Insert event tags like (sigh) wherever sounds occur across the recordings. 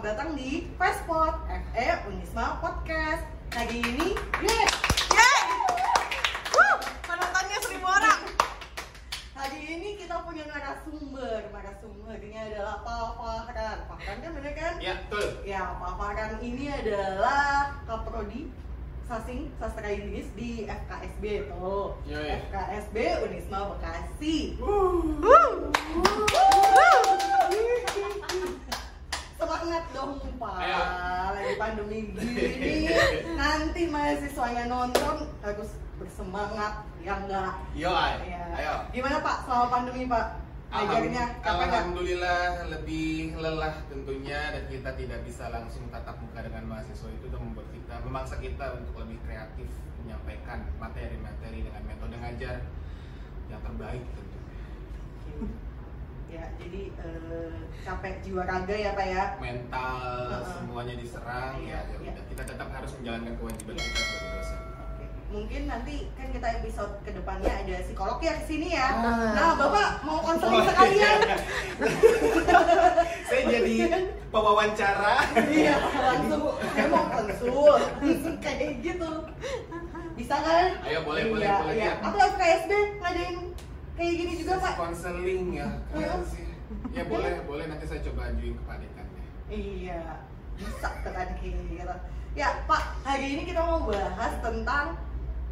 selamat datang di Fastpod FE Unisma Podcast. Hari ini, yeay, Yeay! Wuh, penontonnya seribu orang. hari ini kita punya narasumber. Narasumbernya adalah Pak Fahran. Fahran kan bener kan? Ya, betul. Ya, Pak Fahran ini adalah Kaprodi Sasing Sastra Inggris di FKSB tuh. Yoi. FKSB Unisma Bekasi. Wuh. Semangat dong Pak, Ayo. lagi pandemi gini Nanti mahasiswanya nonton harus bersemangat, ya enggak? Yo, ay. Ya. ayo. Gimana Pak selama pandemi Pak? Nggak? Alhamdulillah lebih lelah tentunya dan kita tidak bisa langsung tatap muka dengan mahasiswa itu dan membuat kita memaksa kita untuk lebih kreatif menyampaikan materi-materi dengan metode ngajar yang terbaik tentunya. Ya, jadi eh, capek jiwa raga ya Pak ya Mental Heeh. semuanya diserang ya, Iya, ya iya. udah. kita tetap harus menjalankan kewajiban kita sebagai dosen. Oke. Mungkin nanti kan kita episode ke depannya ada psikolog ya ke sini ya Ah. Nah Bapak mau konseling Oh, sekalian iya. (laughs) Saya jadi pewawancara. Iya, langsung saya mau konsul kayak gitu. Bisa kan? Ayo, boleh, boleh, Iya, boleh, Iya. ya. Atau FKSB ngadain kayak gini juga pak? konseling ya keren sih ya boleh boleh nanti saya coba ajuin ke ya Iya, bisa kan kayak gitu. Ya Pak, hari ini kita mau bahas tentang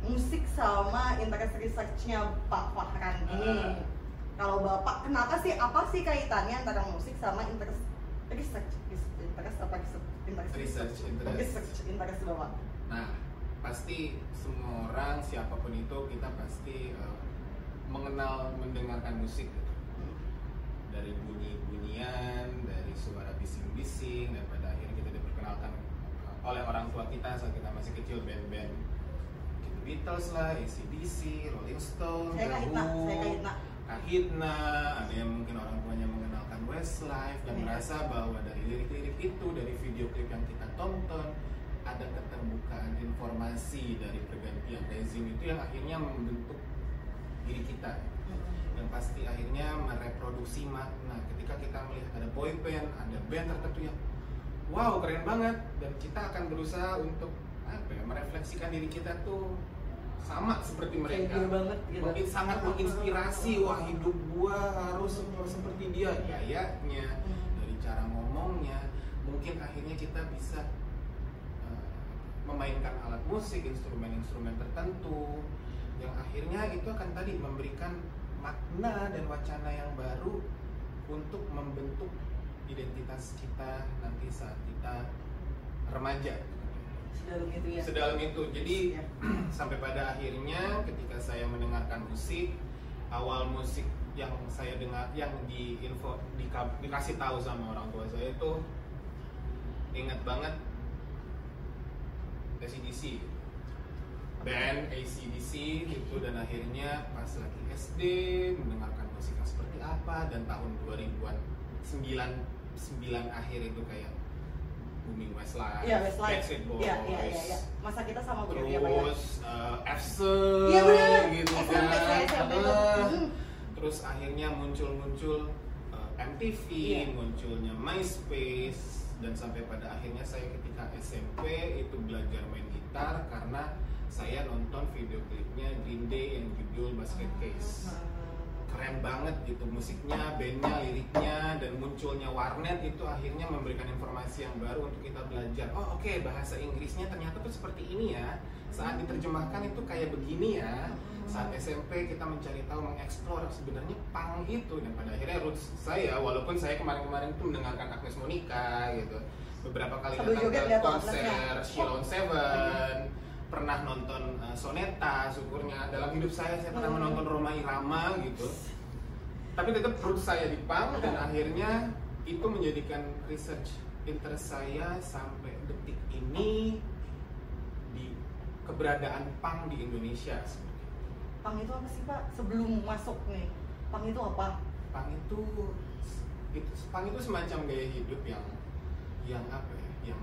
musik sama interest researchnya Pak Fahran ini. Ah. Kalau Bapak, kenapa sih, apa sih kaitannya antara musik sama interest research? Interest apa? Interest Research, interest. Research, interest Bapak. nah pasti semua orang siapa pun itu kita pasti eh, mengenal mendengarkan musik gitu. dari bunyi-bunyian dari suara bising-bising dan pada akhirnya kita diperkenalkan eh, oleh orang tua kita saat kita masih kecil band-band gitu, Beatles lah, ACDC, Rolling Stone, Saya kahitna, saya kahitna. Kahitna, ada yang mungkin orang tuanya mengenalkan Westlife dan Iya. merasa bahwa dari lirik-lirik itu, dari video klip yang kita tonton, ada keterbukaan informasi dari pergantian rezim itu yang akhirnya membentuk diri kita. Yang pasti akhirnya mereproduksi makna. Ketika kita melihat ada boy band, ada band tertentu yang wow keren banget. Dan kita akan berusaha untuk apa ya merefleksikan diri kita tuh sama seperti mereka. Kayak banget gitu. mungkin sangat menginspirasi wah hidup gua harus seperti dia. Gayanya Hmm. dari cara ngomongnya mungkin akhirnya kita bisa eh, memainkan alat musik instrumen-instrumen tertentu yang akhirnya itu akan tadi memberikan makna dan wacana yang baru untuk membentuk identitas kita nanti saat kita remaja Sedalam itu ya. sedalam itu jadi Iya. (clears throat) sampai pada akhirnya ketika saya mendengarkan musik awal musik yang saya dengar yang di info di, dikasih tahu sama orang tua saya itu ingat banget ACDC band ACDC gitu dan akhirnya pas lagi SD mendengarkan musik seperti apa dan tahun 2000-an 9 9 akhir itu kayak booming Westlife, Iya, Westlife. Backstreet Boys, Iya, iya, iya, iya. Masa kita sama ya, terus uh, FC Iya benar. gitu SMP kan SMP tuh. Ah. Hmm. terus akhirnya muncul-muncul uh, MTV Iya. munculnya MySpace dan sampai pada akhirnya saya ketika SMP itu belajar main gitar karena saya nonton video klipnya Green Day yang judul Basket Case keren banget gitu musiknya, bandnya, liriknya dan munculnya warnet itu akhirnya memberikan informasi yang baru untuk kita belajar. Oh oke bahasa Inggrisnya ternyata tuh seperti ini ya. Saat diterjemahkan itu kayak begini ya. Saat SMP kita mencari tahu mengeksplor sebenarnya pang itu dan pada akhirnya roots saya walaupun saya kemarin-kemarin itu mendengarkan Agnes Monica gitu beberapa kali datang ke konser Agnesnya. Sheila on Seven pernah nonton uh, Soneta syukurnya dalam hidup saya saya pernah Hmm. menonton Roma Irama gitu tapi tetap perut saya di punk dan akhirnya itu menjadikan research interest saya sampai detik ini di keberadaan punk di Indonesia Pang itu apa sih Pak? Sebelum masuk nih, pang itu apa? punk itu itu punk itu semacam gaya hidup yang yang apa ya yang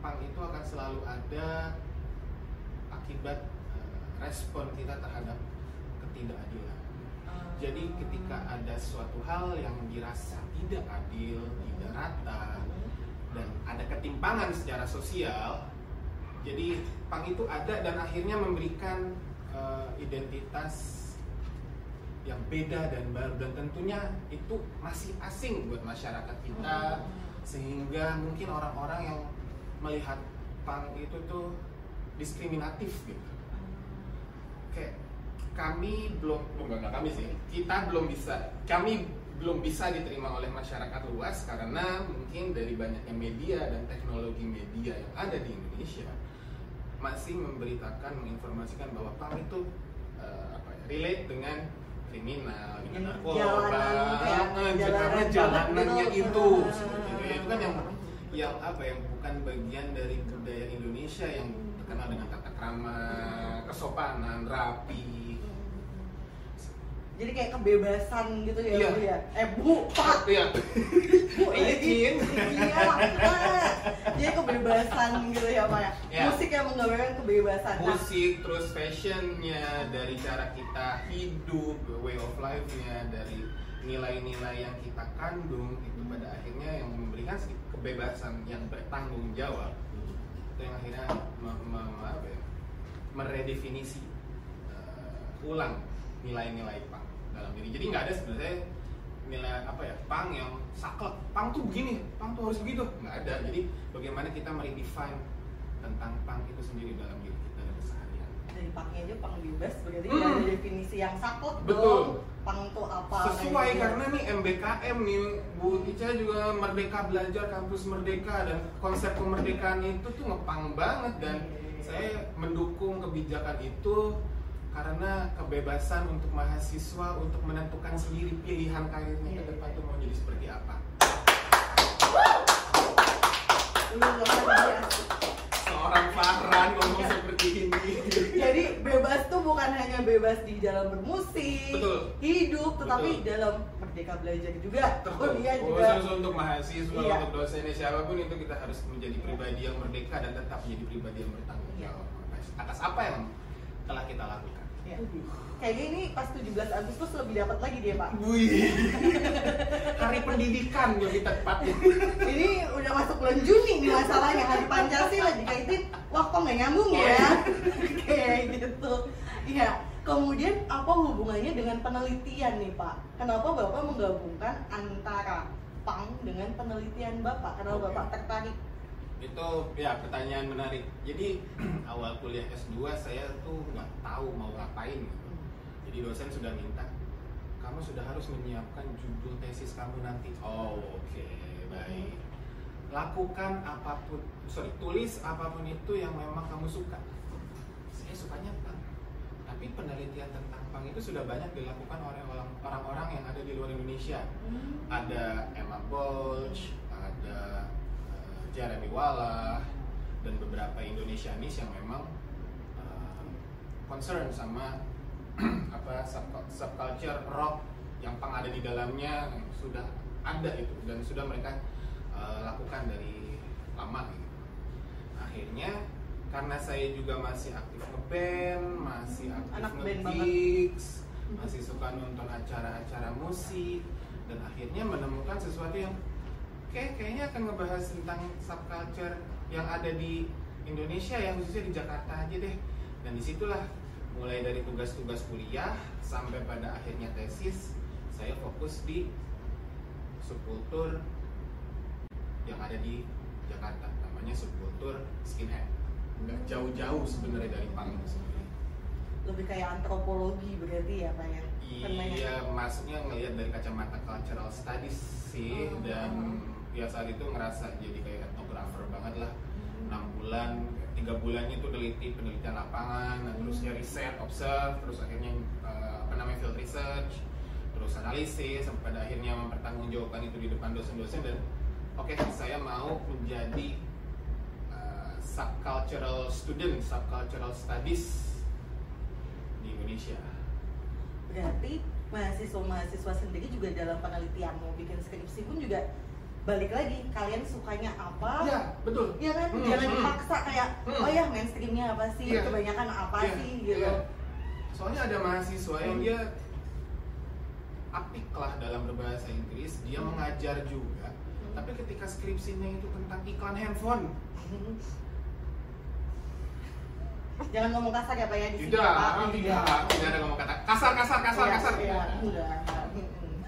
punk itu akan selalu ada akibat respon kita terhadap ketidakadilan. Jadi ketika ada suatu hal yang dirasa tidak adil, tidak rata, penyimpangan secara sosial. Jadi punk itu ada dan akhirnya memberikan uh, identitas yang beda dan baru. Dan tentunya itu masih asing buat masyarakat kita. Sehingga mungkin orang-orang yang melihat punk itu tuh diskriminatif gitu kayak kami belum enggak, enggak kami sih kita belum bisa kami belum bisa diterima oleh masyarakat luas karena mungkin dari banyaknya media dan teknologi media yang ada di Indonesia masih memberitakan menginformasikan bahwa punk itu uh, apa ya, relate dengan kriminal dengan narkoba Jalanan, eh, banget jalanannya gitu. itu Ah. seperti itu. itu kan yang yang apa yang bukan bagian dari budaya Indonesia yang terkenal dengan tata krama kesopanan rapi Jadi kayak kebebasan gitu ya, Iya. Ya. Eh, Bu, Pak. Iya. (laughs) Bu, Iya, Cin. Iya, Pak. Jadi kebebasan gitu ya, Pak ya. Iya. Musik yang menggambarkan kebebasan. Nah, musik terus fashionnya dari cara kita hidup way of life-nya dari nilai-nilai yang kita kandung itu pada akhirnya yang memberikan kebebasan yang bertanggung jawab itu yang akhirnya me- me- apa ya, meredefinisi uh, ulang nilai-nilai punk dalam diri jadi nggak ada sebenarnya nilai apa ya punk yang saklek punk tuh begini punk tuh harus begitu nggak ada jadi bagaimana kita meredefine tentang punk itu sendiri dalam diri kita dan keseharian dari pangnya aja pang bebas berarti Hmm. ada definisi yang saklek Betul. dong. Pang tuh apa? sesuai gitu. karena nih MBKM nih Bu Ica juga merdeka belajar kampus merdeka dan konsep kemerdekaan itu tuh ngepang banget dan saya mendukung kebijakan itu karena kebebasan untuk mahasiswa untuk menentukan sendiri pilihan karirnya ke depan tuh mau jadi seperti apa Lu luar biasa. Seorang Farhan ngomong seperti ini Jadi bebas tuh bukan hanya bebas di dalam bermusik, Betul. hidup, tetapi Betul. dalam merdeka belajar juga, kuliah Oh, juga. khusus untuk mahasiswa, Iya. untuk dosennya siapa pun itu kita harus menjadi pribadi yang merdeka dan tetap menjadi pribadi yang bertanggung Iya. jawab atas apa yang telah kita lakukan. Ya. Kayaknya ini pas 17 Agustus lebih dapat lagi dia Pak. Wih, (laughs) hari pendidikan lebih tepatnya. Ini udah masuk bulan Juni nih masalahnya hari Pancasila wah kok nggak nyambung ya? (laughs) Kayak gitu. Iya. Kemudian apa hubungannya dengan penelitian nih Pak? Kenapa Bapak menggabungkan antara pang dengan penelitian Bapak? Kenapa Oke. Bapak tertarik? Itu ya pertanyaan menarik. Jadi (clears throat) awal kuliah S2 saya tuh nggak tahu mau ngapain. gitu. Jadi dosen sudah minta, kamu sudah harus menyiapkan judul tesis kamu nanti. Oh oke baik. Lakukan apa pun, sorry tulis apa pun itu yang memang kamu suka. Saya sukanya punk. Tapi penelitian tentang punk itu sudah banyak dilakukan oleh orang- orang-orang yang ada di luar Indonesia. Ada Emma Bolch, ada eh, Jeremy Walla, dan beberapa Indonesianis yang memang eh, concern sama (clears throat) apa sub- subculture rock yang punk ada di dalamnya sudah ada itu dan sudah mereka eh, lakukan dari lama gitu. Akhirnya karena saya juga masih aktif ngeband, masih aktif Anak nge-gigs, masih suka nonton acara-acara musik dan akhirnya menemukan sesuatu yang kayak kayaknya akan ngebahas tentang subculture yang ada di Indonesia ya khususnya di Jakarta aja deh. Dan di situlah mulai dari tugas-tugas kuliah sampai pada akhirnya tesis saya fokus di subkultur yang ada di Jakarta namanya subkultur skinhead nggak jauh-jauh sebenarnya dari punk itu sendiri Lebih kayak antropologi berarti ya Pak ya? Iya, maksudnya ngelihat dari kacamata cultural studies sih Oh. dan ya saat itu ngerasa jadi kayak etnografer banget lah. enam bulan, tiga bulannya itu teliti penelitian lapangan, nah, terus ya riset, observe, terus akhirnya eh, apa namanya field research, terus analisis, sampai pada akhirnya mempertanggungjawabkan itu di depan dosen-dosen dan oke saya mau menjadi eh, subcultural student, subcultural studies di Indonesia. Berarti mahasiswa-mahasiswa sendiri juga dalam penelitian mau bikin skripsi pun juga balik lagi kalian sukanya apa? Iya, betul. Iya kan, Hmm, jangan hmm. dipaksa kayak Hmm. oh ya mainstreamnya apa sih, Iya. kebanyakan apa Iya, sih gitu. iya. Soalnya ada mahasiswa yang Hmm. dia apik lah dalam berbahasa Inggris, dia Hmm. mengajar juga, Hmm. Tapi ketika skripsinya itu tentang iklan handphone, Jangan ngomong kasar ya Pak ya di sini. tidak, Pak. tidak, tidak ada ngomong kata kasar, kasar, kasar, Iya, kasar. iya. Mm-mm.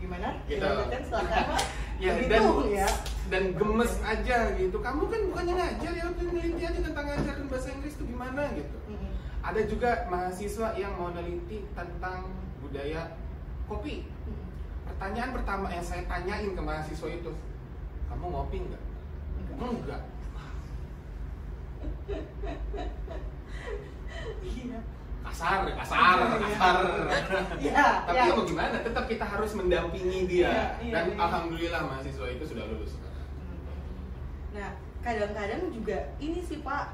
Gimana? Gitu. Dilanjutkan silakan Pak. (laughs) Ya, dan ya. dan gemes aja gitu. Kamu kan bukannya ngajar ya, udah neliti aja tentang ngajarin bahasa Inggris itu gimana gitu. Mm-mm. Ada juga mahasiswa yang mau neliti tentang budaya kopi. Mm-mm. Pertanyaan pertama yang saya tanyain ke mahasiswa itu, kamu ngopi nggak? Enggak. Iya. Kasar, kasar, Iya. kasar. Iya, Tapi ya mau gimana? Tetap kita harus mendampingi dia. Iya, iya, Dan iya. alhamdulillah mahasiswa itu sudah lulus. Nah, kadang-kadang juga ini sih Pak,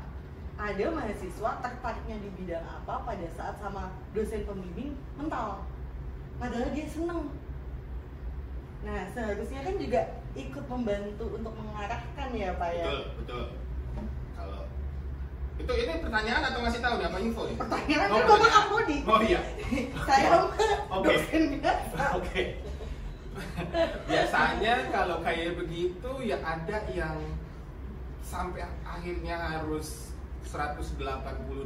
ada mahasiswa tertariknya di bidang apa pada saat sama dosen pembimbing mental. Padahal dia seneng. Nah, seharusnya kan juga ikut membantu untuk mengarahkan ya Pak ya. Betul, betul. Kalau itu ini pertanyaan atau ngasih tahu nih apa info nih? Pertanyaan Oh, kan Bapak. Kapodi. Oh iya. (laughs) Saya mah (laughs) Oke. dosen biasa. Oke. (laughs) Biasanya kalau kayak begitu ya ada yang sampai akhirnya harus 180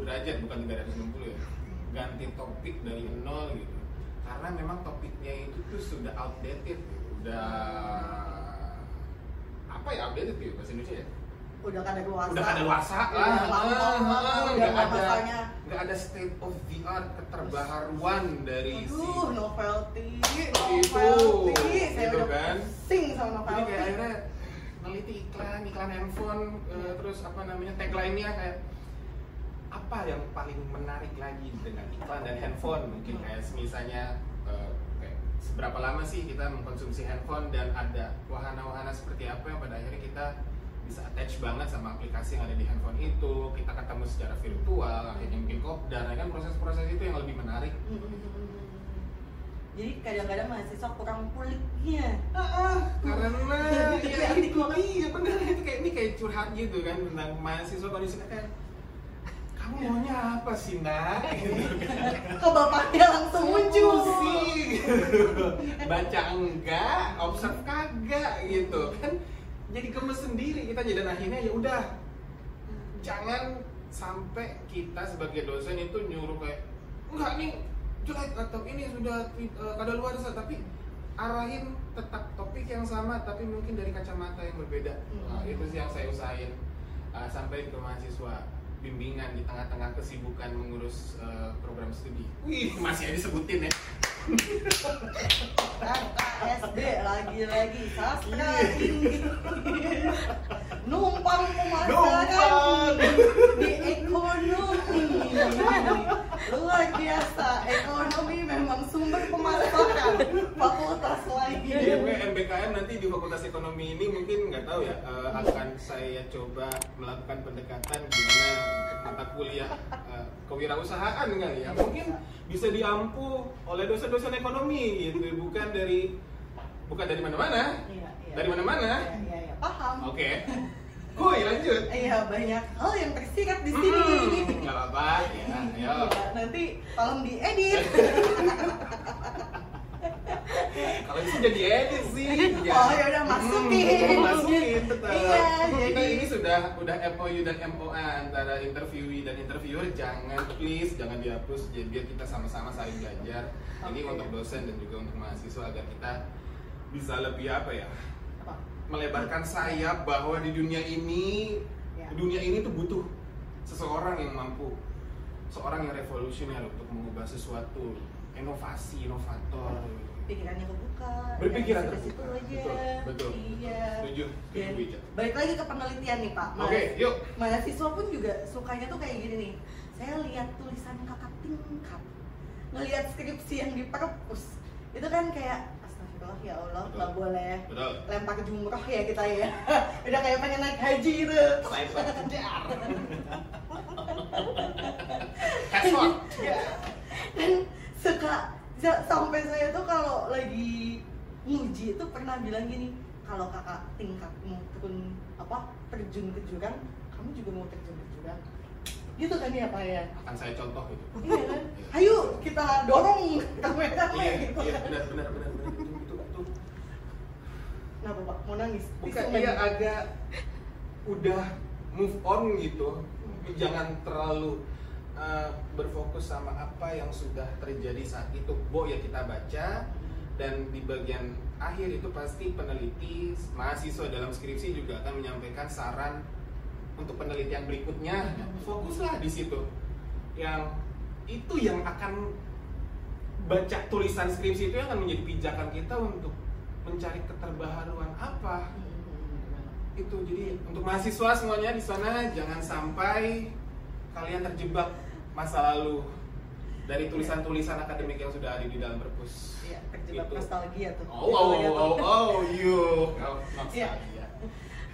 derajat bukan 360 ya. Ganti topik dari nol gitu. Karena memang topiknya itu tuh sudah outdated, gitu. Udah apa ya outdated ya bahasa Indonesia ya? Udah kada luasa. udah ada luasa lah, ah, ah, udah nggak ada nggak ada state of the art keterbaharuan dari si Aduh, novelty, Itu, novelty. Saya gitu udah kan. pusing sama jadi novelty. kayak akhirnya neliti iklan iklan handphone eh, terus apa namanya tagline-nya kayak apa yang paling menarik lagi dengan iklan dan handphone mungkin kayak misalnya kayak seberapa lama sih kita mengkonsumsi handphone dan ada wahana-wahana seperti apa yang pada akhirnya kita bisa attach banget sama aplikasi yang ada di handphone itu kita ketemu secara virtual akhirnya mungkin kopdar ya kan proses-proses itu yang lebih menarik Hmm. Jadi kadang-kadang mahasiswa kurang kuliknya. karena Jadi (laughs) ya anti itu klimaks. iya benar itu kayak ini kayak curhat gitu kan tentang mahasiswa kondisinya kayak kamu maunya apa sih nak? (laughs) Ke bapaknya langsung muncul. sih baca enggak observe kagak gitu kan. Jadi gemes sendiri kita jadi dan akhirnya ya udah. Jangan sampai kita sebagai dosen itu nyuruh kayak enggak nih jelek atau ini sudah uh, kada luar tapi arahin tetap topik yang sama tapi mungkin dari kacamata yang berbeda. Nah, Hmm. itu sih yang saya usahain uh, sampai ke mahasiswa bimbingan di tengah-tengah kesibukan mengurus uh, program studi wih masih aja disebutin ya SD lagi-lagi sastra Numpang. pemasaran di ekonomi. Luar biasa, ekonomi memang sumber pemasukan fakultas lagi. Jadi MBKM nanti di Fakultas Ekonomi ini mungkin nggak tahu ya eh, akan saya coba melakukan pendekatan gimana mata kuliah eh, kewirausahaan kali ya mungkin bisa diampu oleh dosen-dosen ekonomi gitu bukan dari bukan dari mana-mana Iya, iya. Dari mana-mana? Iya, iya, iya. Paham. oke Kuy lanjut Iya, banyak hal yang tersirat di sini. Hmm, nggak apa-apa ya ayo Iya, nanti tolong diedit. kalau bisa jadi edit sih (laughs) ya. Oh, ya udah, masukin. (laughs) Hmm, masukin tetap Iya, kita jadi- ini sudah udah MOU dan MOA antara interviewee dan interviewer jangan please jangan dihapus jadi biar kita sama-sama saling belajar ini Oke. untuk dosen dan juga untuk mahasiswa agar kita bisa lebih apa ya Apa? melebarkan sayap bahwa di dunia ini Ya. dunia ini tuh butuh seseorang yang mampu seorang yang revolusioner untuk mengubah sesuatu inovasi inovator pikirannya kebuka Berpikiran situ-situ terbuka. aja Betul, betul. iya setuju Dan balik lagi ke penelitian nih pak Oke, yuk. mahasiswa pun juga sukanya tuh kayak gini nih saya lihat tulisan kakak tingkat ngelihat skripsi yang di perpus itu kan kayak astagfirullah ya Allah Betul. nggak boleh betul lempar jumroh ya kita ya (laughs) udah kayak pengen naik haji gitu jedar. (laughs) Headshot. dan suka sa- sampai saya tuh kalau lagi nguji itu pernah bilang gini kalau kakak tingkatmu turun apa terjun ke jurang kamu juga mau terjun ke jurang. Gitu kan ya pak ya? Akan saya contoh itu iya kan? Ayo kita dorong kamera iya gitu iya kan. benar benar benar benar. Itu itu itu. Kenapa pak? Mau nangis? bukan nggak? agak udah move on gitu. Jangan terlalu uh, berfokus sama apa yang sudah terjadi saat itu. Bo ya kita baca dan di bagian akhir itu pasti peneliti mahasiswa dalam skripsi juga akan menyampaikan saran untuk penelitian berikutnya. Fokuslah di situ. Yang itu yang akan baca tulisan skripsi itu yang akan menjadi pijakan kita untuk mencari keterbaharuan apa. Itu jadi untuk mahasiswa semuanya di sana jangan sampai kalian terjebak masa lalu dari tulisan-tulisan akademik yang sudah ada di dalam perpus Iya, terjebak nostalgia tuh. oh oh Iya, oh oh, oh you oh, Iya. nostalgia.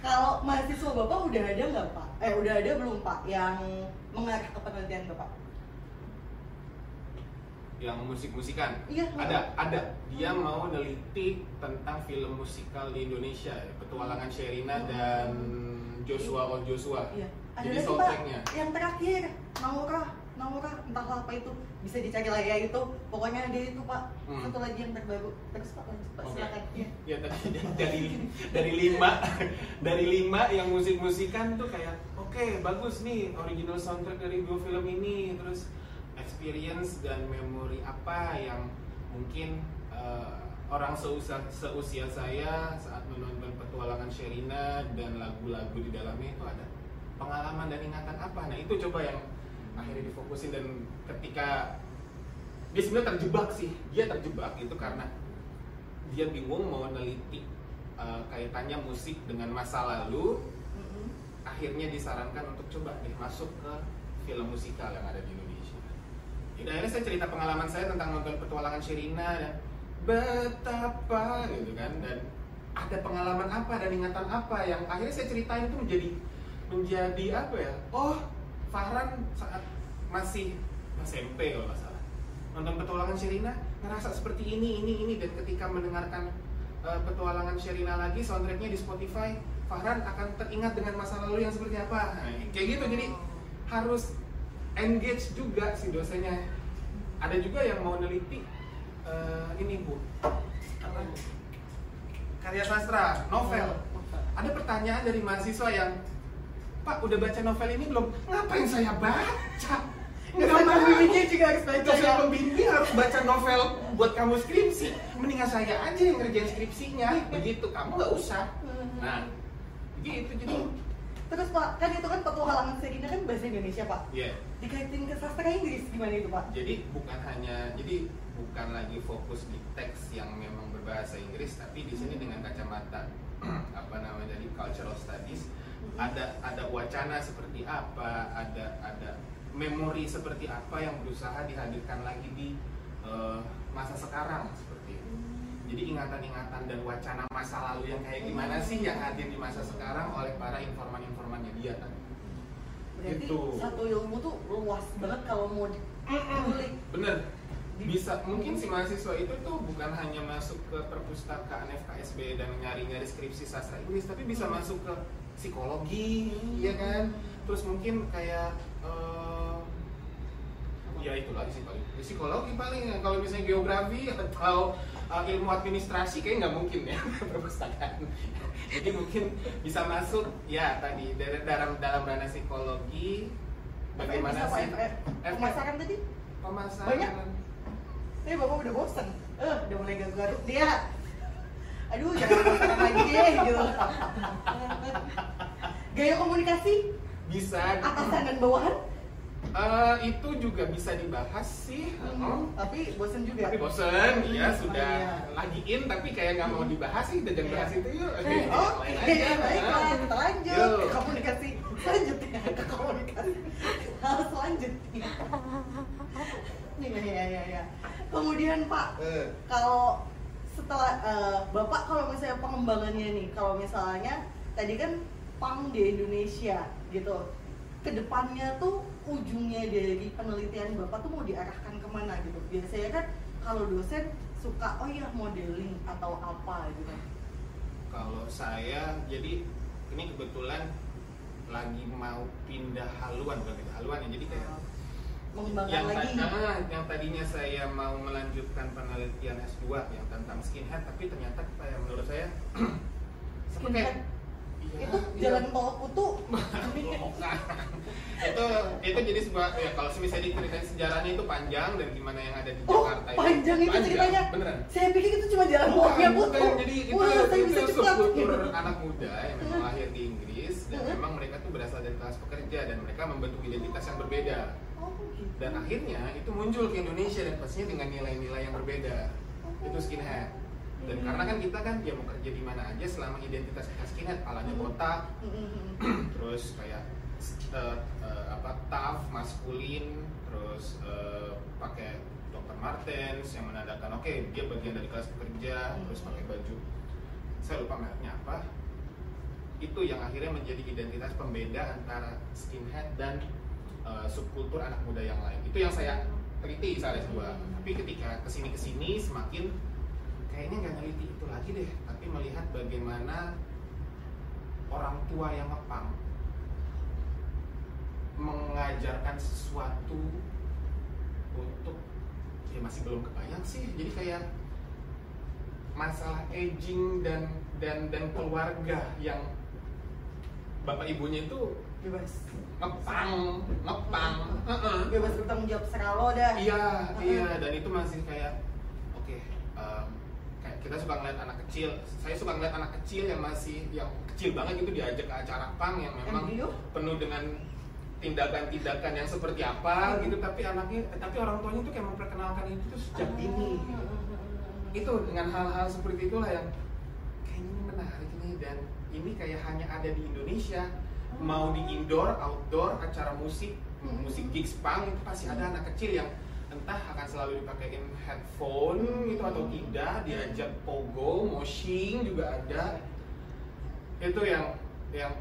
Kalau mahasiswa bapak udah ada nggak pak? Eh udah ada belum pak yang mengarah ke penelitian bapak? yang musik-musikan Iya. ada ada dia mau neliti tentang film musikal di Indonesia ya, petualangan Sherina dan Joshua on Joshua Iya. Ada jadi lagi pak, soundtracknya yang terakhir Naura, Naura entahlah apa itu bisa dicari lagi ya itu. Pokoknya ada itu pak. Hmm. Satu lagi yang terbaru. Terus pak lanjut pak Oke. silakan. Ya tadi dari dari lima dari lima yang musik-musikan tuh kayak oke bagus nih original soundtrack dari dua film ini terus experience dan memori apa yang mungkin eh, orang seusia seusia saya saat menonton petualangan Sherina dan lagu-lagu di dalamnya itu ada pengalaman dan ingatan apa nah itu coba yang akhirnya difokusin dan ketika dia sebenarnya terjebak sih. Dia terjebak itu karena dia bingung mau neliti uh, kaitannya musik dengan masa lalu. Mm-mm. akhirnya disarankan untuk coba deh masuk ke film musikal yang ada di Indonesia. Jadi akhirnya saya cerita pengalaman saya tentang nonton petualangan Sherina dan betapa gitu kan dan ada pengalaman apa dan ingatan apa yang akhirnya saya ceritain itu menjadi menjadi apa ya? Oh Farhan saat masih SMP kalau nggak salah. Nonton petualangan Sherina ngerasa seperti ini ini ini. Dan ketika mendengarkan uh, petualangan Sherina lagi soundtracknya di Spotify Farhan akan teringat dengan masa lalu yang seperti apa. Nah, kayak gitu. Jadi harus engage juga si dosennya ada juga yang mau neliti eh, ini bu. Apa? Karya sastra novel. Ada pertanyaan dari mahasiswa yang Pak udah baca novel ini belum? Ngapain saya baca? Nggak pembimbingnya juga harus baca Dosen ya. pembimbing harus baca novel buat kamu skripsi. Mendingan saya aja yang ngerjain skripsinya. Begitu kamu nggak usah. Nah gitu jadi. Terus pak, kan itu kan petualangan Serina kan bahasa Indonesia pak. ya Dikaitin ke sastra Inggris gimana itu pak? jadi bukan hanya jadi bukan lagi fokus di teks yang memang berbahasa Inggris tapi di sini dengan kacamata (clears throat) apa namanya dari cultural studies ada ada wacana seperti apa ada ada memori seperti apa yang berusaha dihadirkan lagi di eh, masa sekarang seperti itu jadi ingatan-ingatan dan wacana masa lalu yang kayak gimana sih yang hadir di masa sekarang oleh para informan-informannya dia tadi Berarti Gitu. satu ilmu tuh luas banget kalau mau dikulik. Bener. Bisa mungkin si mahasiswa itu tuh bukan hanya masuk ke perpustakaan FKSB dan nyari-nyari skripsi sastra Inggris, tapi bisa masuk ke psikologi, ya kan? Terus mungkin kayak eh, ya itu lagi sih paling Ya, psikologi paling kalau misalnya geografi atau uh, ilmu administrasi kayak nggak mungkin ya (laughs) perpustakaan jadi mungkin bisa masuk ya tadi dari dalam dalam ranah psikologi bagaimana sih. Pemasaran tadi? pemasaran Banyak? Eh bapak udah bosen. Eh udah mulai garuk dia. Aduh jangan bosan lagi deh gitu. Gaya komunikasi bisa atasan dan bawahan? Eh, itu juga bisa dibahas sih Hmm, tapi bosen juga. tapi bosen ya Hmm, sudah iya. lagi in tapi kayak nggak mau dibahas sih udah jangan Iya. bahas itu yuk Eh, Oke, aja. baiklah kita lanjut Yuk. ke komunikasi selanjutnya ke komunikasi hal selanjutnya. (laughs) Iya iya iya. iya. Kemudian Pak, Eh, kalau setelah eh, Bapak kalau misalnya pengembangannya nih, kalau misalnya tadi kan pang di Indonesia gitu, ke depannya tuh ujungnya dari penelitian Bapak tuh mau diarahkan ke mana gitu? Biasanya kan kalau dosen suka oh ya modeling atau apa gitu. kalau saya jadi ini kebetulan lagi mau pindah haluan bukan pindah haluan ya jadi kayak Mengembangkan yang, lagi. tadi- ah, yang tadinya saya mau melanjutkan penelitian S2 yang tentang skinhead tapi ternyata kayak menurut saya (clears throat) skinhead? Iya, itu iya. jalan tol kutu? (laughs) Itu itu jadi sebuah ya kalau misalnya diceritain sejarahnya itu panjang dan gimana yang ada di oh Jakarta itu. panjang itu ceritanya? beneran. Saya pikir itu cuma jalan Bukan, tolnya kutu jadi itu wah itu bisa cepat. subkultur anak muda yang memang Hmm. lahir di Inggris dan Hmm. memang mereka tuh berasal dari kelas pekerja dan mereka membentuk identitas yang berbeda dan akhirnya itu muncul ke Indonesia dan pastinya dengan nilai-nilai yang berbeda itu skinhead dan Hmm. karena kan kita kan ya mau kerja di mana aja selama identitas kita skinhead palanya Hmm. botak Mm-mm. (clears throat) terus kayak eh, eh, apa tough maskulin terus eh, pakai Dr. Martens yang menandakan oke dia bagian dari kelas pekerja Hmm. terus pakai baju saya lupa mereknya apa itu yang akhirnya menjadi identitas pembeda antara skinhead dan eh, subkultur anak muda yang lain. Itu yang saya teliti saya dua. Hmm. tapi ketika ke sini ke sini semakin kayaknya nggak neliti itu lagi deh. Tapi melihat bagaimana orang tua yang ngepang mengajarkan sesuatu untuk ya masih belum kebayang sih. Jadi kayak masalah aging dan dan dan keluarga yang bapak ibunya itu bebas ngepang ngepang Heeh. bebas bertanggung jawab seralo dah Iya, Heeh. iya, dan itu masih kayak oke, em, kayak kita suka ngeliat anak kecil. Saya suka ngeliat anak kecil yang masih yang kecil banget gitu diajak ke acara pang yang memang Embryo? penuh dengan tindakan-tindakan yang seperti apa gitu, tapi anaknya, eh, tapi orang tuanya tuh kayak memperkenalkan itu tuh sejak dini. Itu dengan hal-hal seperti itulah yang kayaknya ini menarik nih dan ini kayak hanya ada di Indonesia. Mau di indoor, outdoor, acara musik, Hmm. musik gigs punk itu pasti ada anak kecil yang entah akan selalu dipakein headphone gitu atau tidak diajak pogo moshing juga ada itu yang yang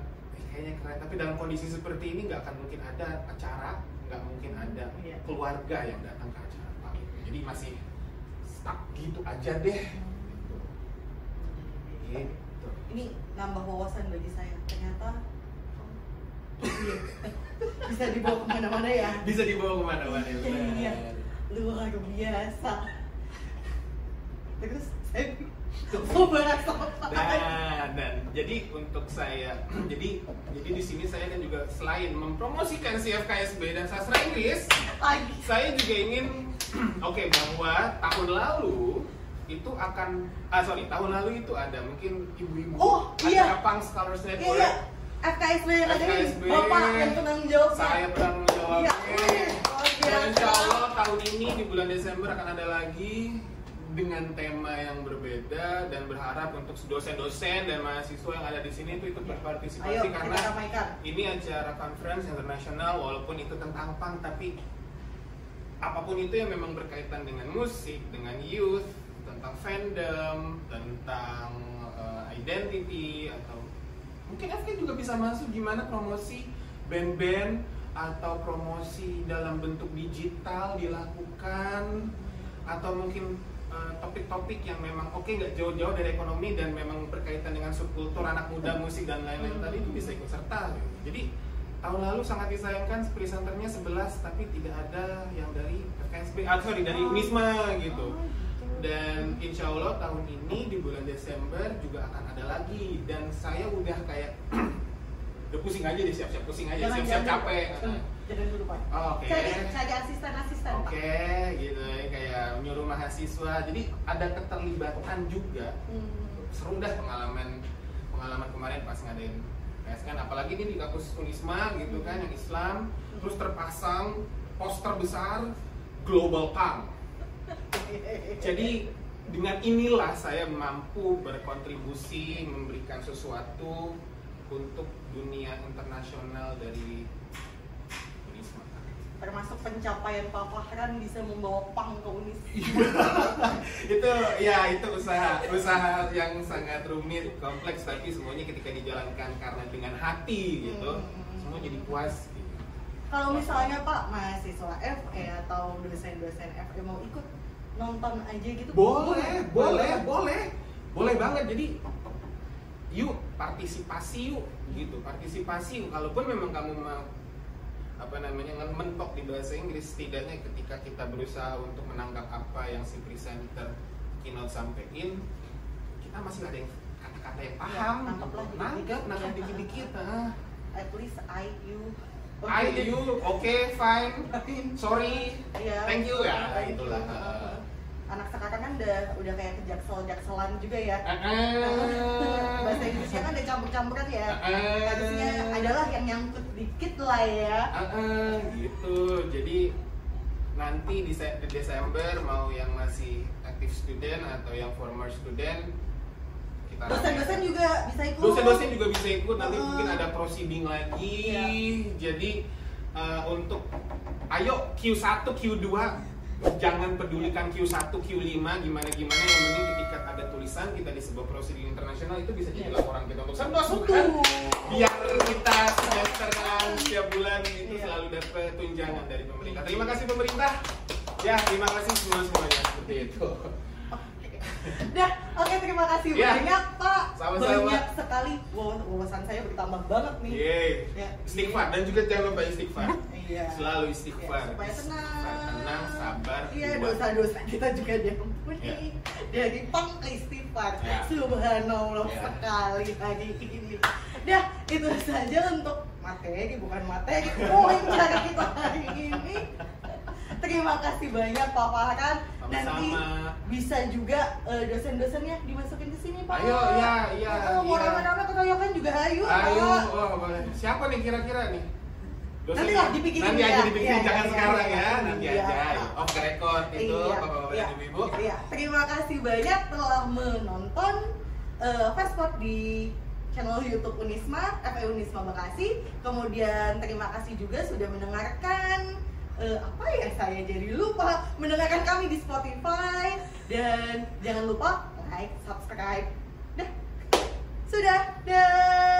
kayaknya keren tapi dalam kondisi seperti ini nggak akan mungkin ada acara nggak mungkin ada Iya. keluarga yang datang ke acara punk jadi masih stuck gitu aja deh gitu. Gitu. ini nambah wawasan bagi saya ternyata. Bisa dibawa ke mana-mana ya? Bisa dibawa ke mana-mana Iya. benar. luar biasa. Terus saya mau bahas apa? Nah, dan jadi untuk saya, (clears throat) jadi jadi di sini saya kan juga selain mempromosikan CFKSB dan sastra Inggris, lagi. saya juga ingin, (clears throat) oke bahwa tahun lalu itu akan, ah sorry tahun lalu itu ada mungkin ibu-ibu Oh, iya. acara Punk Scholars iya Network, iya FKSB yang ada ini FKSB. bapak yang penanggung jawab saya Dan biasa. insya Allah tahun ini di bulan Desember akan ada lagi dengan tema yang berbeda dan berharap untuk dosen-dosen dan mahasiswa yang ada di sini itu ikut berpartisipasi ayo karena ini acara conference internasional walaupun itu tentang punk tapi apa pun itu yang memang berkaitan dengan musik, dengan youth, tentang fandom, tentang uh, identity atau mungkin FK juga bisa masuk gimana promosi band-band atau promosi dalam bentuk digital dilakukan atau mungkin uh, topik-topik yang memang oke nggak jauh-jauh dari ekonomi dan memang berkaitan dengan subkultur anak muda musik dan lain-lain tadi itu bisa ikut serta gitu. jadi tahun lalu sangat disayangkan presenternya 11 tapi tidak ada yang dari FKSB ah sorry dari Unisma gitu Oh, gitu. Dan insya Allah tahun ini di bulan Desember juga akan ada lagi dan saya udah kayak (clears throat) udah pusing aja deh siap-siap pusing aja siap-siap capek. Hmm, jangan dulu pak Oke. cari cari asisten asisten pak Oke, gitu ya, kayak nyuruh mahasiswa. Jadi ada keterlibatan juga. Hmm. Seru dah pengalaman pengalaman kemarin pas ngadain PSN. Apalagi ini di kampus Unisma gitu kan, yang Islam. Terus terpasang poster besar Global Punk. Jadi dengan inilah saya mampu berkontribusi memberikan sesuatu untuk dunia internasional dari Unisma. termasuk pencapaian Pak Fahran bisa membawa pang ke Unis (laughs) itu ya itu usaha usaha yang sangat rumit kompleks tapi semuanya ketika dijalankan karena dengan hati gitu Hmm. semua jadi puas gitu. kalau misalnya Pak mahasiswa FE atau dosen-dosen FE mau ikut nonton aja gitu. Boleh boleh. boleh boleh. banget. Jadi yuk partisipasi yuk gitu. Partisipasi yuk. kalaupun memang kamu mau apa namanya mentok di bahasa Inggris setidaknya ketika kita berusaha untuk menangkap apa yang si presenter keynote sampaikan kita masih ada yang kata kata-kata yang paham Iya, lah dikit-dikit. nangkep nangkep Iya. dikit-dikit ah. at least I you. I you. Oke fine. Sorry. Iya. thank you ya. Thank itulah ah. Anak sekarang kan udah udah kayak kejaksel jakselan juga ya. Ah, ah. (laughs) bahasa Inggrisnya kan ada campur-campuran ya. Ah, harusnya adalah yang nyangkut dikit lah ya. Gitu. Jadi nanti di se- di Desember mau yang masih active student atau yang former student kita dosen-dosen juga bisa ikut. Dosen-dosen juga bisa ikut. Nanti mungkin ada proceeding lagi. Iya. jadi eh, untuk ayo Q1 Q2 jangan pedulikan Q1 Q5 gimana gimana yang penting ketika ada tulisan kita di sebuah proceeding internasional itu bisa jadi Iya. laporan kita untuk sendos Betul. bukan biar kita semesteran setiap bulan itu Iya. selalu dapat tunjangan dari pemerintah terima kasih pemerintah ya terima kasih semua semuanya seperti itu Dah, oke terima kasih Ya. banyak Pak. Sama-sama. Banyak sekali. Wawasan saya bertambah banget nih. Yeay. Ya. Istighfar dan juga jangan lupa istighfar. Iya. Selalu istighfar. Ya, supaya tenang. Tenang, sabar. Iya, dosa-dosa kita juga diampuni. Ya. Dari pang ke istighfar. Ya. Subhanallah Ya. sekali hari ini. Dah, itu saja untuk materi bukan materi poin cara kita hari ini. Terima kasih banyak Pak Farhan. Nanti bisa juga eh, dosen-dosennya dimasukin ke sini Pak. Ayo, iya, iya, Oh, mau iya. rame-rame keroyokan juga ayo. Ayo, oh, boleh. Siapa nih kira-kira nih? Nanti lah dipikirin Nanti ya. aja dipikirin, Iya, jangan iya, sekarang iya, ya. iya. Nanti Iya. aja. Off the record itu, Iya, bapak-bapak iya, dan ibu-ibu. iya. Terima kasih banyak telah menonton uh, Fastpod di channel YouTube Unisma, FE Unisma Bekasi. Kemudian terima kasih juga sudah mendengarkan eh, apa ya saya jadi lupa mendengarkan kami di Spotify dan jangan lupa like, subscribe. Dah. Sudah. Dah.